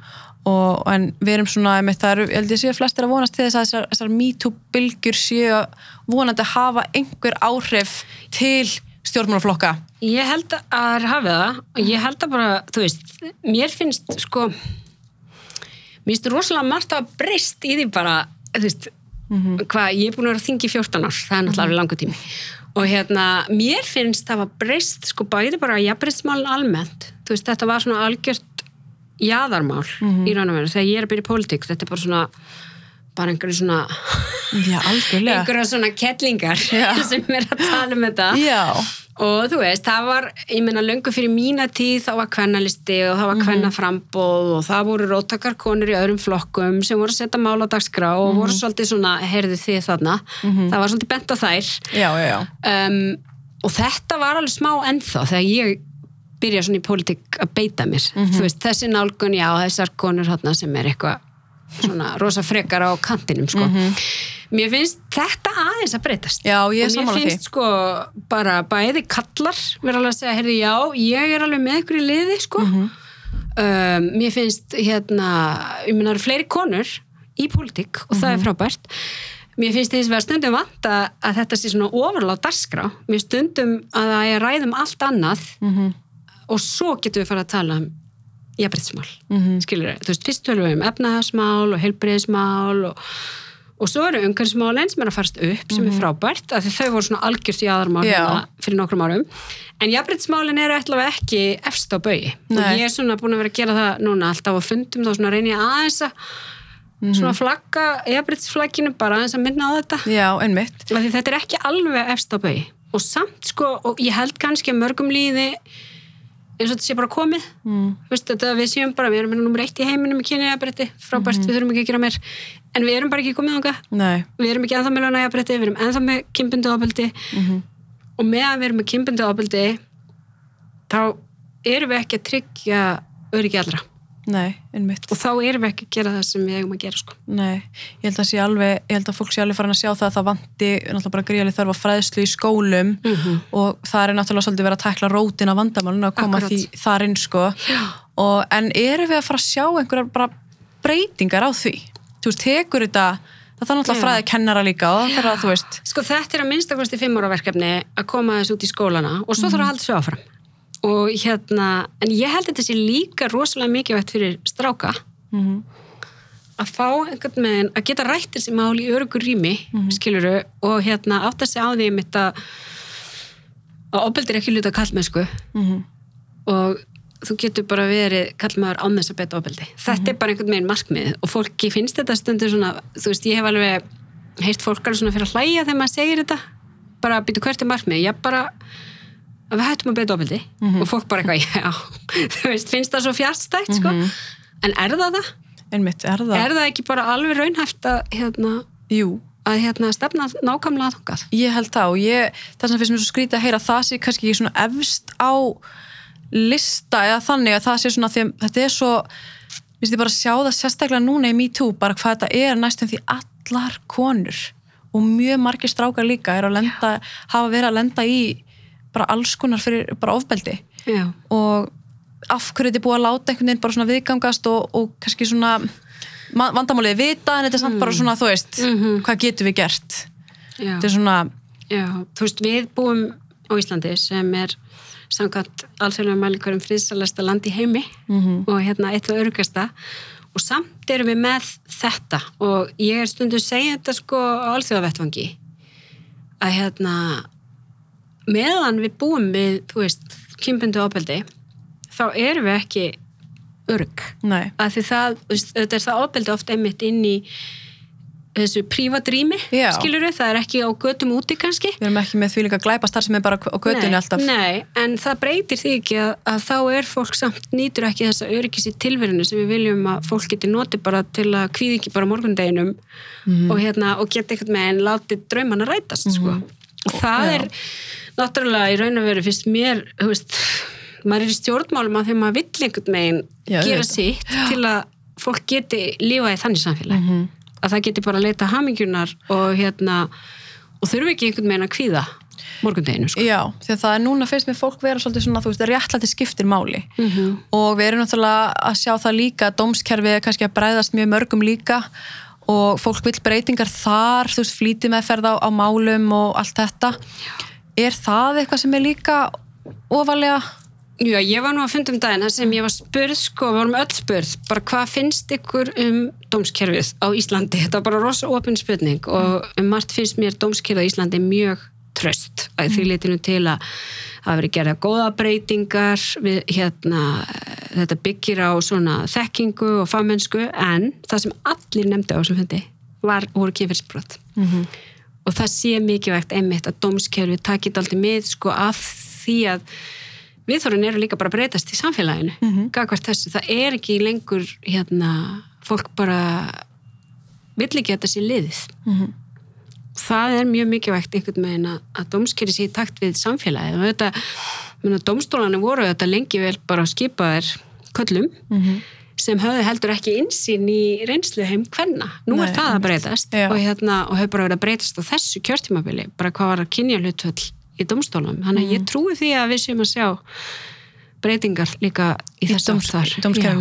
og, en við erum svona einmitt, það eru, ég held ég séu flestir að vonast til þess að þessar, þessar MeToo bylgjur séu að vonandi að hafa einhver áhrif til stjórnmálaflokka? Ég held að er hafið það og ég held að bara, þú veist, mér finnst sko mér finnst rosalega margt að breyst í því bara, þú veist hvað, ég er búin að vera að þingi í 14 ár það er náttúrulega alveg langur tími. Og hérna, mér finnst það að breyst sko bæði bara jafnbreystmálin almennt. Þú veist, þetta var svona algjört jaðarmál í raun og veru þegar ég er að byrja í pólitík, þetta er bara svona bara einhverju svona Já, einhverju svona kettlingar sem er að tala um þetta. Já, og þú veist, það var, ég meina löngu fyrir mína tíð þá var kvennalisti og það var kvennaframbóð og það voru róttakar konur í öðrum flokkum sem voru að setja mál á dagskrá og voru svolítið svona, heyrðu þið þarna? Það var svolítið bent á þær. Já, um, og þetta var alveg smá ennþá þegar ég byrja svona í pólitík að beita mér. Þú veist, þessi nálgun, já, þessar konur sem er eitthvað svona rosa frekar á kantinum sko. mér finnst þetta aðeins að breytast Já, ég og mér sammála því. finnst sko bara bæði kallar vera alveg að segja, heyrðu, já, ég er alveg með ykkur í liði sko Mhm. um, mér finnst hérna ég meina, það eru fleiri konur í pólitík og það Mhm. er frábært mér finnst þess að stundum vant að, að þetta sé svona ofurláð dagskrá mér finnst stundum að það er ræðum allt annað Mhm. og svo getum við fara að tala um jafnbreytismál, mm Mhm. skilur þú veist, fyrst tölum við um efnahagsmál og heilbreyðismál og, og svo eru umhverfismálin sem er að farast upp sem er frábært, af því þau voru svona algjört í aðarmál Mhm. Já. hérna fyrir nokkrum árum en jafnbreytismálin eru allavega ekki efst á og Nei. ég er svona búin að vera að gera það núna alltaf á fundum, þá svona reyni ég aðeins að Mhm. svona flagga jafnbreytisflagginu bara aðeins að minna á þetta Já, þetta er ekki alveg efst á baui og samt sko, og ég held kannski að mörgum líði eins og þetta sé bara komið. Mm. Vist, þetta, við séum bara, við erum nummer eitt í heiminum í kynjajabrætti, frábært, við þurfum ekki að gera meir. En við erum bara ekki komið ánga við erum ekki ennþá með lánajabrætti, við erum ennþá með kynbundu ábeldi og meðan við erum með kynbundu ábeldi þá erum við ekki að tryggja öryggi allra nei, einmitt og þá erum við ekki að gera það sem við eigum að gera sko. Nei, ég held að alveg ég held að fólk sé alveg farin að sjá það að það vanti náttúrulega bara gríðalega þörf á fræðslu í skólum Mhm. og það er náttúrulega svolítið verið að tækla rótin af vandamálun að koma Akkurat. því þar inn sko og, en erum við að fara að sjá einhverjar bara breytingar á því þú veist, tekur þetta það þarf náttúrulega Já. fræði kennara líka og þarf að Sko þetta er að minnstakosti fimm ára verkefni að koma þess út í skólana og svo þarf að halda svo áfram. Og hérna, en ég held að þetta sé líka rosalega mikilvægt fyrir stráka. Mhm. að fá einhvern veginn að geta rætt þessi mál í örugur rými, skiluru, og hérna átt að segja á því mitt að að opeldi er ekki luta kallmennsku Mhm. og þú getur bara verið kallmaður án þess að beta opeldi. Þetta er bara einhvern veginn markmið og fólki finnst þetta stundur svona, þú veist, ég hef alveg heyrt fólk alveg svona fyrir að hlæja þegar maður segir þetta. Bara býtu hvert er markmið, ég bara að við hættum að beita opeldi og fólk bara eitthvað, já, þú veist, finnst það svo fjárstætt, sko, en er það það? einmitt, er það? Er það ekki bara alveg raunhæft að, hérna, Jú, að hérna, stefna nákvæmlega þangað? ég held það og ég, það sem finnst mér svo skrítið að heyra að það sé kannski ekki svona efst á lista eða þannig að það sé svona því að þetta er svo finnst ég bara að sjá það sérstaklega núna í MeToo bara hvað þetta er næstum því allar konur og mjög margir strákar líka er að lenda, hafa verið að lenda í bara alls konar fyrir bara ofbeldi. Já, og af hverju þetta er búið að láta einhvern veginn bara svona viðgangast og, og kannski svona vandamálið vita en þetta er samt bara svona þú veist, Mhm. hvað getum við gert? Já. þetta er svona Já, þú veist, við búum á Íslandi sem er samkvæmt alþjóðlega mælingarum friðsalasta land í heimi og hérna eitt og örugasta. Og samt erum við með þetta og ég er stundu að segja þetta sko á alþjóðavettvangi að hérna meðan við búum við, þú veist, kynbundu ábeldi þá erum við ekki örug nei, að því það, þetta er það ábeldi oft einmitt inn í þessu prívatrými, skilur við, það er ekki á götum úti kannski. Við erum ekki með því líka glæpastar sem er bara á götunni nei, alltaf. Nei, en það breytir því ekki að, að þá er fólk samt nýtur ekki þessa öryggis í tilverinu sem við viljum að fólk geti notið bara til að kvíði ekki bara morgundeginum Mhm. og, hérna, og geta einhvern veginn látið draumana rætast sko. Og það Já. er náttúrulega í raun og veru fyrst mér, þú veist maður er í stjórnmálum að þegar maður vill einhvern veginn Já, gera sitt til að fólk geti lífa í þannig samfélag Mhm. að það geti bara að leita hamingjunar og hérna og þurfi ekki einhvern veginn að kvíða morgundeginu sko. Já, því að það er núna fyrst með fólk vera svolítið svona, þú veist, réttlæti skiptir máli Mhm. og við erum náttúrulega að sjá það líka að dómskerfið er kannski að bræðast mjög mörgum líka og fólk vill breytingar þar, þú veist, flýti meðferð á, á málum og allt þetta. Er það eitthvað sem er líka ofalega Já, ég var nú að funda um daginn þar sem ég var spurð, sko, við vorum öll spurð bara hvað finnst ykkur um dómskerfið á Íslandi, þetta var bara rosa opinn spurning og um margt finnst mér dómskerfið á Íslandi mjög tröst að því litinu til að það veri gerða góða breytingar við, hérna, þetta byggir á svona þekkingu og fagmennsku en það sem allir nefndi á þessum fundi var, voru kynferðsbrot Mhm. og það sé mikilvægt einmitt að dómskerfið takit aldrei mið sko af því að viðþorun eru líka bara að breytast í samfélaginu mm. -hmm. þessu, það er ekki lengur hérna, fólk bara vill ekki að þetta sé liðið Mhm. Það er mjög mikilvægt einhvern veginn að, að dómskeri sé í takt við samfélagið og þetta, myrna, dómstólanir voru þetta lengi vel bara skipaðir köllum Mhm. sem höfðu heldur ekki insýn í reynslu heim hvenna. Nú Nei, er það að breytast Já. og, hérna, og hefur bara verið að breytast á þessu kjörtímabili, bara hvað var að kynja hlutvöld í dómstólum. Þannig Mhm. að ég trúi því að við séum að sjá breytingar líka í í þessu átt þar.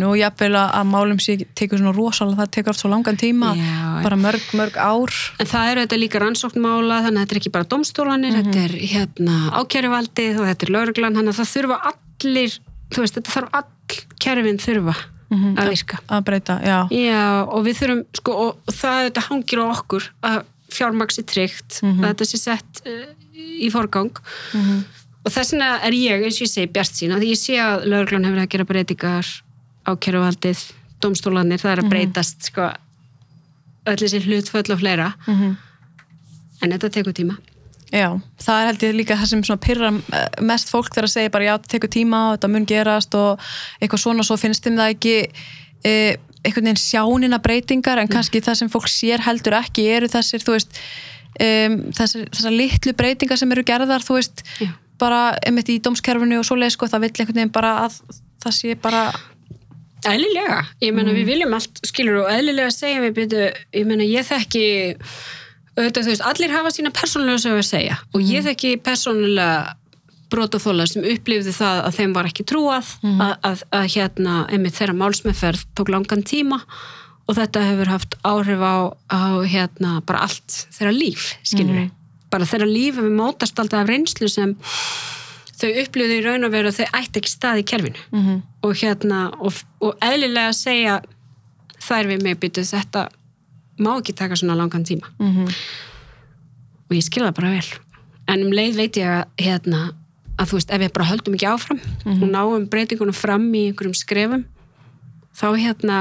og jafnvel að, málum sé tekur svona rosalega, það tekur oft svo langan tíma Já, bara mörg, mörg ár En það eru þetta líka rannsóknmála, þannig að þetta er ekki bara dómstólanir, Mhm. þetta er hérna, ákæruvaldið og þetta er lauruglan, þannig að það þurfa allir, veist, þetta þarf all kerfin þurfa Mhm, að virka. að breyta, já, Já, og við þurfum, sko, og það þetta hangir á okkur að fjármagsi tryggt, Mhm. að þetta sé sett uh, í forgang og þess vegna er ég, eins og ég segi, bjart sína, því ég sé að lauruglan hefur að gera breytingar ákæruvaldið, dómstólanir, það er að breytast, sko, öll þessi hlutföll og fleira, en þetta tekur tíma. já það er held ég líka það sem pyrra mest fólk þegar að segja bara já, þetta tekur tíma og þetta mun gerast og eitthvað svona svo finnst þeim það ekki e, einhvern veginn sjánina breytingar en kannski það sem fólk sér heldur ekki eru þessir, þú veist um, þessar litlu breytingar sem eru gerðar, þú veist, Já. Bara einmitt í dómskerfinu og svoleið, sko, það vill einhvern veginn bara að það sé bara Eðlilega, ég meina við viljum allt skilur og eðlilega segja við byrju, ég meina ég þekki auðvitað veist, allir hafa sína persónulega sögu að segja og ég þekki persónulega brotaþóla sem upplifði það að þeim var ekki trúað að, að, að hérna, einmitt þeirra málsmeðferð tók langan tíma og þetta hefur haft áhrif á, á hérna, bara allt þeirra líf, skilur við bara þeirra líf hefur mótast alltaf af reynslu sem þau upplifðu í raun og veru að þau ætti ekki stað í kerfinu. -hmm. og hérna og, og eðlilega að segja þær við mig býtu þetta má ekki taka svona langan tíma. Mm og ég skilða bara vel. En um leið veit ég að hérna að þú veist ef við bara höldum ekki áfram og náum breytingunum fram í einhverjum skrefum þá hérna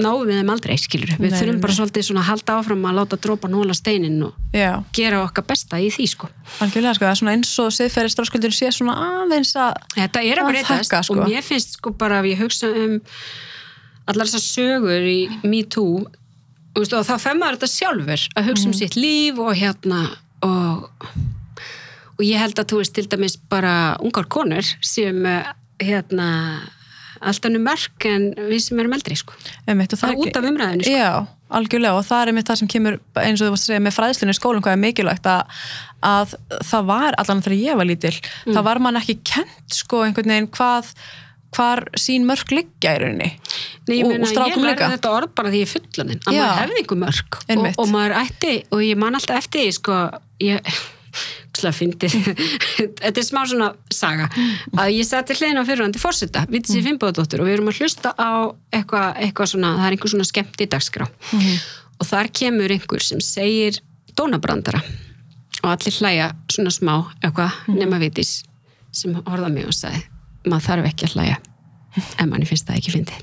náum við þeim aldrei skilur við Nei, þurfum bara nei. svolítið svona að halda áfram að láta drópa nóla steinin og já, gera okkar besta í því sko. Algjörlega, sko, það er svona eins og siðferði strásköldur sé svona aðeins að Þetta er að Að breytast sko. og mér finnst sko bara ef ég hugsa um allar þessar sögur í Me Too þú veist, og þá fer maður þetta sjálfur að hugsa um sitt líf og hérna og, og ég held að þú veist til dæmis bara ungar konur sem hérna allt annum mörk en við sem erum eldri sko. einmitt, og það er út af umræðinu sko. Já, algjörlega og það er einmitt það sem kemur eins og þú varst að segja með fræðslunni í skólum hvað er mikilvægt að, að það var allan þegar ég var lítil Mm. það var mann ekki kent sko einhvern veginn hvað hvar sín mörk liggja í rauninni Nei, ég meina, ég lærði þetta orð bara því ég er fullanin að Já. maður hefði einhver mörk og, og maður ætti og ég man alltaf eftir því sko, ég slag fyndi þetta er smá svona saga. Að ég seti hliðin á fyrirhandi fórseta við þessi Fimboðdóttur og við erum að hlusta á eitthvað eitthva svona, það er einhver svona skemmt í dagskrá. Og þar kemur einhver sem segir dónabrandara. Og allir hlæja svona smá eitthvað nema vitis sem horfða mig og sagði maður þarf ekki að hlæja en manni finnst það ekki fyndi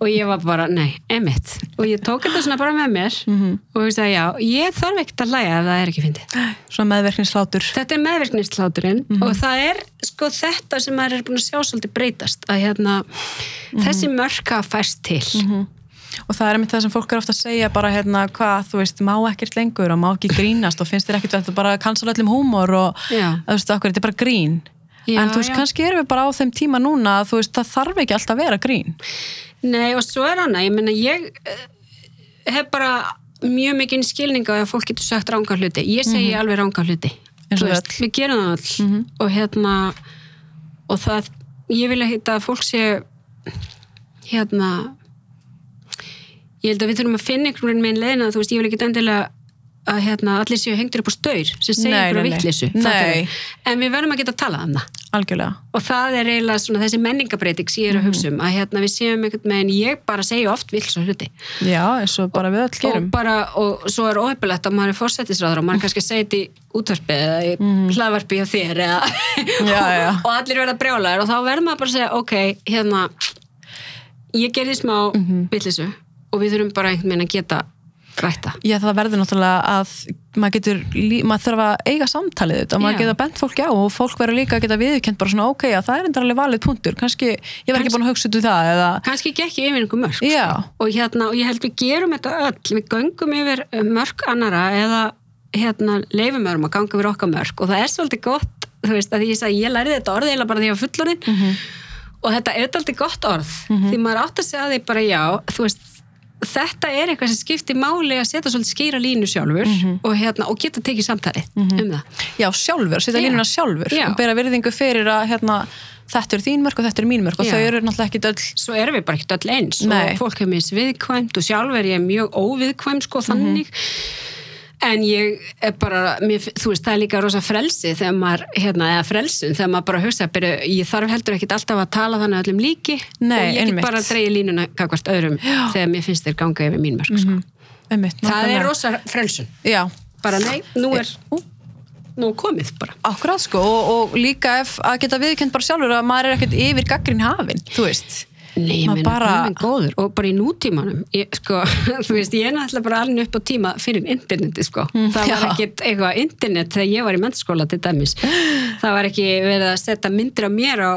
og ég var bara, nei, emitt og ég tók þetta svona bara með mér og ég sagði, já, ég þarf ekkert að hlæja ef það er ekki fyndi svona meðverkningslátur þetta er meðvirknisláturinn og það er sko þetta sem maður er búin að sjá svolítið breytast að hérna, þessi mörka fæst til. Og það er einmitt það sem fólk er ofta að segja bara hérna hvað, þú veist, má ekkert lengur og má ekki grínast og finnst þér ekkert þetta bara að cancela öllum húmor og þú veist, okkur, þetta er bara grín Já, en þú veist, já. kannski erum við bara á þeim tíma núna að þú veist, það þarf ekki alltaf að vera grín. Nei, og svo er hana, ég meina ég eh, hef bara mjög mikið skilning á að fólk getur sagt ránga hluti. Ég segi alveg ránga hluti veist, við gerum það öll. Og hérna og það, ég vil að hitta að fólk sé hérna ég held að við þurfum að finna einhvern veginn með einn leiðina, þú veist, ég vil ekki endilega að hérna, allir séu hengtir upp á staur sem segir Nei. fattarðu? en við verðum að geta að tala um það. Algjörlega. Og það er eiginlega svona þessi menningabreiting sem ég er að hugsa um að hérna við séum einhvern veginn ég bara segja oft vill svo hluti. Já, eins og bara við öll gerum. og bara, og svo er óheppilegt að maður er fórsetisráður og maður kannski segir þetta í útvarpi eða í hlaðvarpi hjá þér eða, Já, já. og allir verða brjálæður og þá verður maður bara að segja ok, hérna ég gerði smá mm -hmm. og við þurfum bara einhvern veginn að geta rætta Já, það verður náttúrulega að maður getur, maður þarf að eiga samtalið þetta og maður Já. geta bent fólki á og fólk verður líka að geta viðkjönd bara svona ok, að það er endur alveg valið punktur. Kannski, ég var ekki búin að hugsa út úr það eða, kannski gekk ég yfir einhver mörg já, og, hérna, og ég held við gerum þetta öll. Við göngum yfir mörg annara eða hérna, leifum örum að ganga yfir okkar mörg og það er svolítið gott þú veist, að ég sagði, ég lærði þetta orð eða bara því var fullorinn og þetta er svolítið gott orð. Því maður átt að segja því bara já þú veist, þetta er eitthvað sem skiptir máli að setja svolítið skýra línu sjálfur og, hérna, og geta tekið samtalið um það já, sjálfur, setja Já. línuna sjálfur Já. og bera virðingu fyrir að hérna, þetta er þín mörg og þetta er mín mörg og Já. þau eru náttúrulega ekki öll svo erum við bara ekkert öll eins Nei. og fólk er mis viðkvæmt og sjálf er ég mjög óviðkvæm sko þannig en ég er bara mér, þú veist það er líka rosa frelsi þegar maður, hérna, eða frelsun þegar maður bara hugsa byrju, ég þarf heldur ekkert alltaf að tala þannig öllum líki. Nei, og ég get einmitt. bara að dreigja línuna kakvart öðrum þegar mér finnst þeir ganga yfir mín mörg sko. einmitt, það er rosa frelsun. Já, bara nei, nú er nú er komið bara. Akkurat sko og, og líka ef að geta viðkjönd bara sjálfur að maður er ekkert yfir gaggrin hafin, þú veist Nei, Maður bara- góður. Og bara í nútímanum ég, sko, þú veist, ég er náttúrulega bara alveg upp á tíma fyrir interneti, sko. Það var Mm, ekkit eitthvað internet þegar ég var í mennskóla til dæmis. Það var ekki verið að setja myndir af mér á,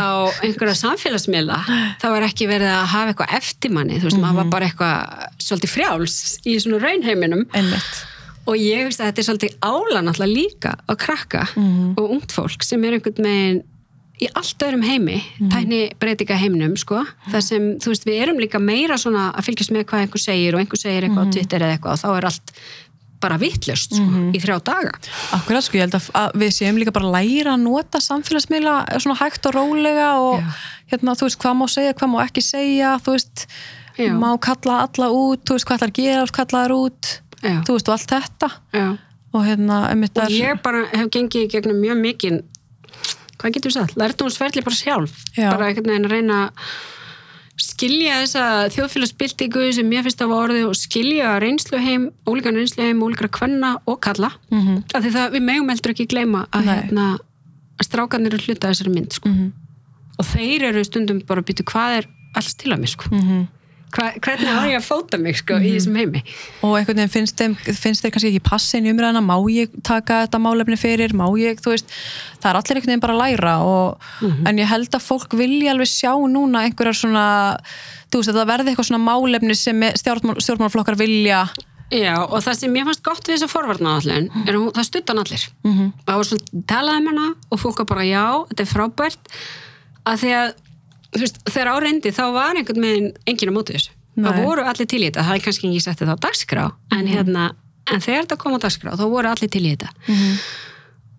á einhverja samfélagsmiðla. Það var ekki verið að hafa eitthvað eftirmanni þú veist, maður Mhm. var bara eitthvað svolítið frjáls í svona raunheiminum. Einmitt. Og ég veist að þetta er svolítið ála náttúrulega líka að krakka Mhm. og ungt fólk sem er einhvern veginn í allt öðrum heimi, Mhm. tækni breytinga heiminum sko, þar sem þú veist við erum líka meira svona að fylgjast með hvað einhver segir og einhver segir eitthvað Mhm. á Twitter eða eitthvað og þá er allt bara vittlust sko, í þrjá daga Akkurat sko, ég held að, við séum líka bara læra að nota samfélagsmiðla svona hægt og rólega og Já. hérna, þú veist, hvað má segja, hvað má ekki segja, þú veist, Já. má kalla alla út, þú veist, hvað ætlar að gera, kalla þær út, Já. þú veist, og allt þetta og hérna, og ég bara hef gengið gegnum mjög mikið hvað getur við sagt, lærtumsferðli bara sjálf Já. bara einhvern veginn að reyna að skilja þessa þjóðfélagsbyltingu sem mér finnst að orði og skilja reynsluheim, ólíkan reynsluheim ólíkara kvenna og kalla mm -hmm. af því það við megum heldur ekki gleyma að, hérna, að strákanir eru hluta þessari mynd sko. og þeir eru stundum bara að býta hvað er alls til að mér sko. Hva, hvernig á ég að fóta mig sko, í þessum heimi? Og einhvern veginn finnst þeim, finnst þeir kannski ekki passin í umræðina, má ég taka þetta málefni fyrir, má ég, þú veist það er allir einhvern veginn bara að læra og, en ég held að fólk vilja alveg sjá núna einhverjar svona þú veist, að það verði eitthvað svona málefni sem stjórnmál, stjórnmálflokkar vilja. Já, og það sem mér fannst gott við þessa forvarna allir, er að það stuttan allir. Mm -hmm. það var svona talaði um hana og fólk bara já, þetta er frábært. Að því að þú veist, þegar á reyndi þá var einhvern veginn enginn á móti þessu. Það voru allir til í þetta, það er kannski ekki settið á dagskrá en hérna, en þegar þetta kom á dagskrá þá voru allir til í þetta.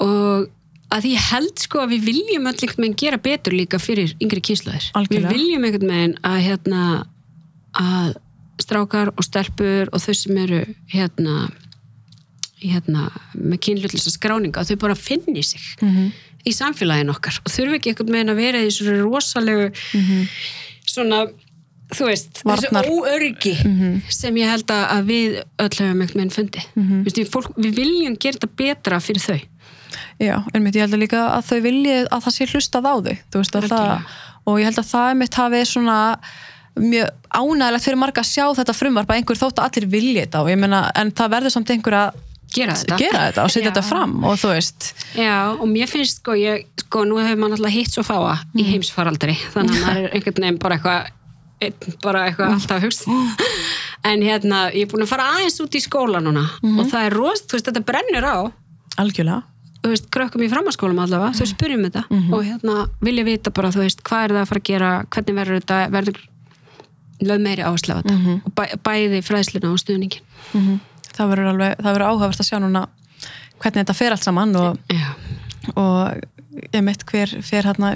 Og að ég held sko að við viljum öll einhvern veginn gera betur líka fyrir yngri kynslaðir við viljum einhvern veginn að hérna að strákar og stelpur og þau sem eru hérna hérna með kynlutlisa skráninga þau bara finni sig. Mhm. Í samfélagin okkar og þurfi ekki einhvern veginn að vera í þessu rosalegu svona þú veist, Varnar. þessu óörgi sem ég held að við öll höfum einhvern veginn fundi mm við, fólk, við viljum gera þetta betra fyrir þau. Já, einmitt, ég held að líka að þau vilji að það sé hlustað á þau, veist að það og ég held að það einmitt hafi svona mjög ánægilegt fyrir marga að sjá þetta frumvarp að einhver þótt að allir vilji þetta og ég meina, en það verður samt einhver að gera þetta, gera þetta og setja þetta fram og þú veist, Já, og mér finnst sko, ég, sko, nú hefur maður alltaf hitt svo fáa í heimsfaraldri, þannig að maður er einhvern veginn bara eitthvað, bara eitthvað alltaf að hugsa. En hérna, ég er búin að fara aðeins út í skóla núna og það er rost, þú veist, þetta brennur á, algjörlega. Þú veist, krökkum í framhanskólum allavega, þau spyrjum þetta og hérna vilja vita bara, þú veist, hvað er það að fara að gera, hvernig verður þetta, verður lög meiri áherslu á þetta? Og bæ, bæði fræðsluna og stuðningin. Það verður alveg, það verður áhugavert að sjá núna hvernig þetta fer allt saman og, og ég mitt hver fer hérna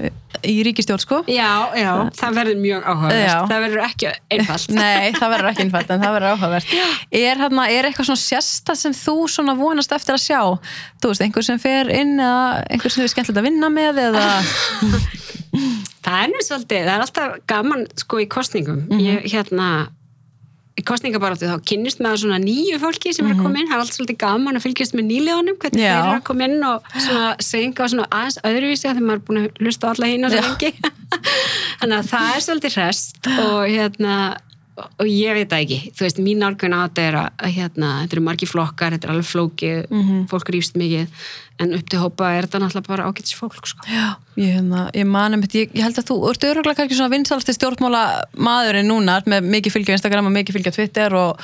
í ríkistjórn sko. Já, já, það verður mjög áhugavert. Já. það verður ekki einfalt. Nei, það verður ekki innfælt en það verður áhugavert. Er, hérna, er eitthvað svona sérsta sem þú svona vonast eftir að sjá? Þú veist, einhver sem fer inn eða einhver sem þið er skemmtilegt að vinna með eða Það er nú svolítið, það er alltaf gaman sko í kostningum ég, hérna, kostningabaráttu þá kynnist maður svona nýju fólki sem er að koma inn, það er alltaf svolítið gaman að fylgjast með nýleganum, hvernig Já. þeir eru að koma inn og svona segja svona aðeins öðruvísi þegar maður er búin að hlusta á alla hína svo Já. lengi þannig að það er svolítið hrest og hérna og ég veit það ekki, þú veist, mín nálgun á þetta er að, hérna, þetta eru margi flokkar þetta er alveg flókið, fólk rýfst mikið. En upp til hópa er þetta náttúrulega bara ágætis fólk, sko. Já, ég, hérna, ég mani mitt, ég, ég held að þú ert öruglega kannski svona vinsalasti stjórnmála maðurinn núna með mikið fylgja Instagram og mikið fylgja Twitter og,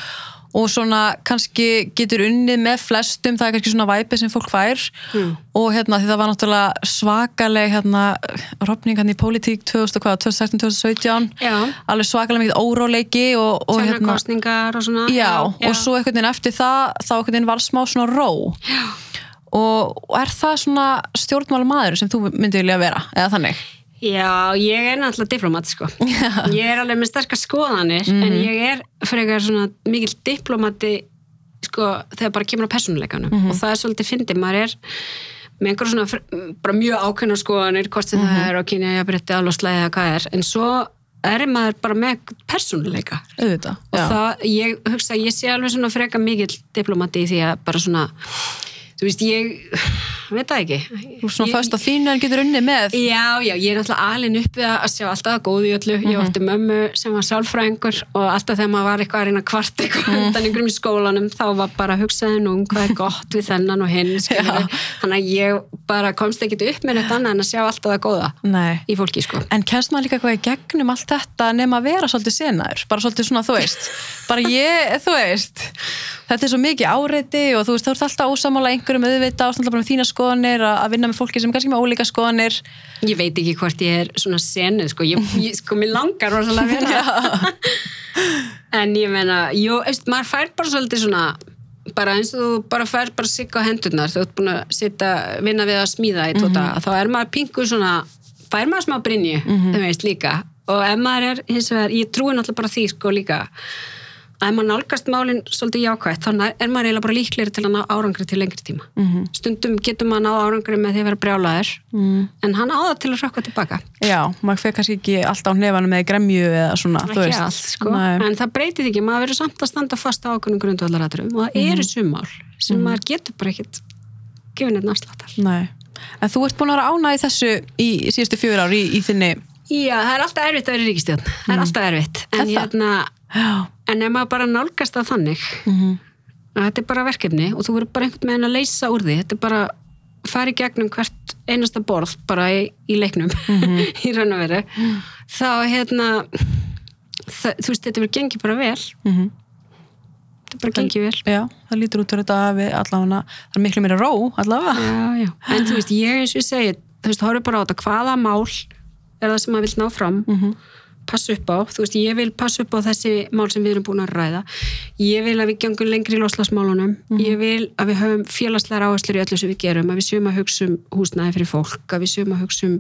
og svona kannski getur unnið með flestum, það er kannski svona væpi sem fólk fær Mm. og hérna því það var náttúrulega svakaleg hérna, rofning hann í pólitík 2016-2017 Já. alveg svakalega mikið óróleiki og, og hérna, kostningar og svona. já, og svo einhvern veginn eftir það þá einhvern veginn var smá svona ró já. Og, er það svona stjórnmála maður sem þú myndi vilja vera eða þannig? Já, ég er náttúrulega diplomat sko. Ég er alveg með sterkar skoðanir en Mhm. ég er frekar svona mikill diplomati sko þegar bara kemur á persónuleikanum Mhm. og það er svolítið fyndið, maður er með einhver svona bara mjög ákveðna skoðanir hvort sem Mhm. það er á kynja ég bretti alveg eða hvað er, en svo er maður bara með persónuleika auðvitað, og það, ég hugsa, ég sé alveg svona freka mikill diplomati í því að bara svona þú veist, ég veit það ekki Þú er svona föst á þínu en getur unni með Já, já, ég er náttúrulega alin uppi að sjá alltaf að góðu í öllu. Ég Mhm. átti mömmu sem var sálfræðingur og alltaf þegar maður var eitthvað að reyna kvart eitthvað Mhm. undan ykkurum í skólanum þá var bara að hugsaði nú um hvað er gott við þennan og hinn, skilur Þannig að ég bara komst ekkit upp með neitt annað en að sjá alltaf það góða Nei. í fólki, sko. En kennst maður líka hvað í gegnum allt þetta nema að vera svolítið senaður, bara svolítið svona þú veist, bara ég, þú veist þetta er svo mikið áreiti og þú veist, þú ert alltaf ósamála einhverjum auðvita og alltaf bara með þína skoðanir að vinna með fólki sem kannski með ólíka skoðanir Ég veit ekki hvort ég er svona senuð, sko. Ég, ég sko, mér langar rosalega að vera. en ég meina, jú, veist, maður fær bara svolítið svona bara eins og þú bara fær bara sigg á hendurnar þú ert búin að sitja, vinna við að smíða í tvo daga, þá er maður pingu svona fær maður smá brinju, þú veist líka og ef maður er, hins vegar, ég trúi náttúrulega bara því sko líka að maður nálgast málinn svolítið jákvætt þá er maður eiginlega bara líklegri til að ná árangri til lengri tíma. -hmm. stundum getur maður ná árangri með því að vera brjálaður mm. en hann áða til að rökka tilbaka. Já, maður fyrir kannski ekki alltaf á nefana með gremju eða svona, þú ekki veist. allt sko, Nei. en það breytir því ekki maður verður samt að standa fast á okkur grundvallaratum og það eru sumál sem maður getur bara ekkit gefið neitt náttúrulega Nei. En þú ert búin að vera ánægð í þessu í síðustu fjör ár í, í þinni Já, það er alltaf erfitt að vera í ríkistjórn það er alltaf erfitt. En, hérna, Já, en ef maður bara nálgast það þannig að þetta er bara verkefni og þú verður bara einhvern veginn að leysa úr því þetta er bara fara í gegnum hvert einasta borð bara í, í leiknum í raun og veru þá hérna það, þú veist, þetta verður gengið bara vel. Mhm. þetta bara gengið vel. Já, það lítur út fyrir þetta að við allavega, það er miklu meira ró allavega. Já, já. en þú veist, ég eins og ég segi þú veist, horfum bara á þetta, hvaða mál er það sem maður vil ná fram passa upp á, þú veist, ég vil passa upp á þessi mál sem við erum búin að ræða. Ég vil að við gengum lengri í loslasmálunum ég vil að við höfum félagslegar áherslur í öllu sem við gerum, að við séum að hugsa um húsnæði fyrir fólk, að við séum að hugsa um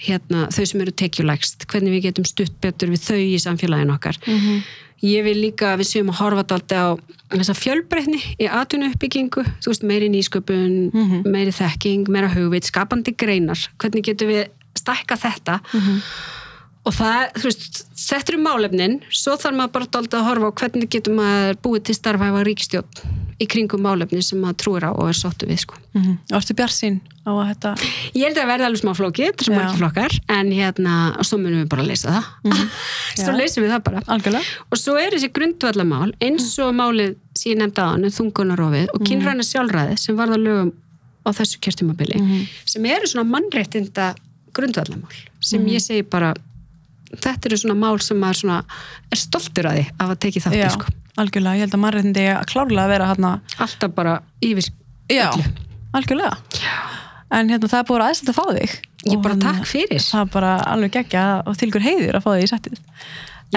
hérna, þau sem eru tekjulægst hvernig við getum stutt betur við þau í samfélaginu okkar. Ég vil líka að við séum að horfa daldi á þessa fjölbreytni í atvinnu uppbyggingu þú veist, meiri nýsköpun meiri þekking, meira hugvit, skapandi greinar. Hvernig getum við stækka þetta og það, þú veist, þetta eru málefnin svo þarf maður bara daldi að horfa á hvernig getum maður búið til starfæfa ríkistjórn í kringum málefni sem maður trúir á og er sáttu við, sko. mm -hmm. Varstu bjart sín á að þetta Ég held að það verði alveg smá svo Já. margir flokkar en hérna, og svo munum við bara að leysa það svo Já. leysum við það bara algjörlega? og svo er þessi grundvallamál eins og málið sem ég nefndi á hann þungunarofið og kynræna sjálfræði sem varða lögum á þessu kjörtumabili sem eru svona mannréttinda grundvallamál sem ég segi bara þetta eru svona mál sem maður svona er stoltur að því af að teki þátt Já, sko. algjörlega, ég held að mannréttindi að klárlega að vera hérna alltaf bara yfir Já, öllu. algjörlega. En hérna það er búin aðeins að fá þig. Ég Og bara hérna, takk fyrir. Það er bara alveg geggja og til ykkur heiður að fá þig í settið.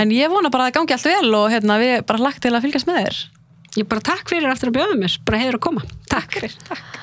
En ég vona bara að það gangi allt vel og hérna við bara lagt til að fylgjast með þér. Ég bara takk fyrir aftur að bjóða mér. Bara heiður að koma, takk, takk.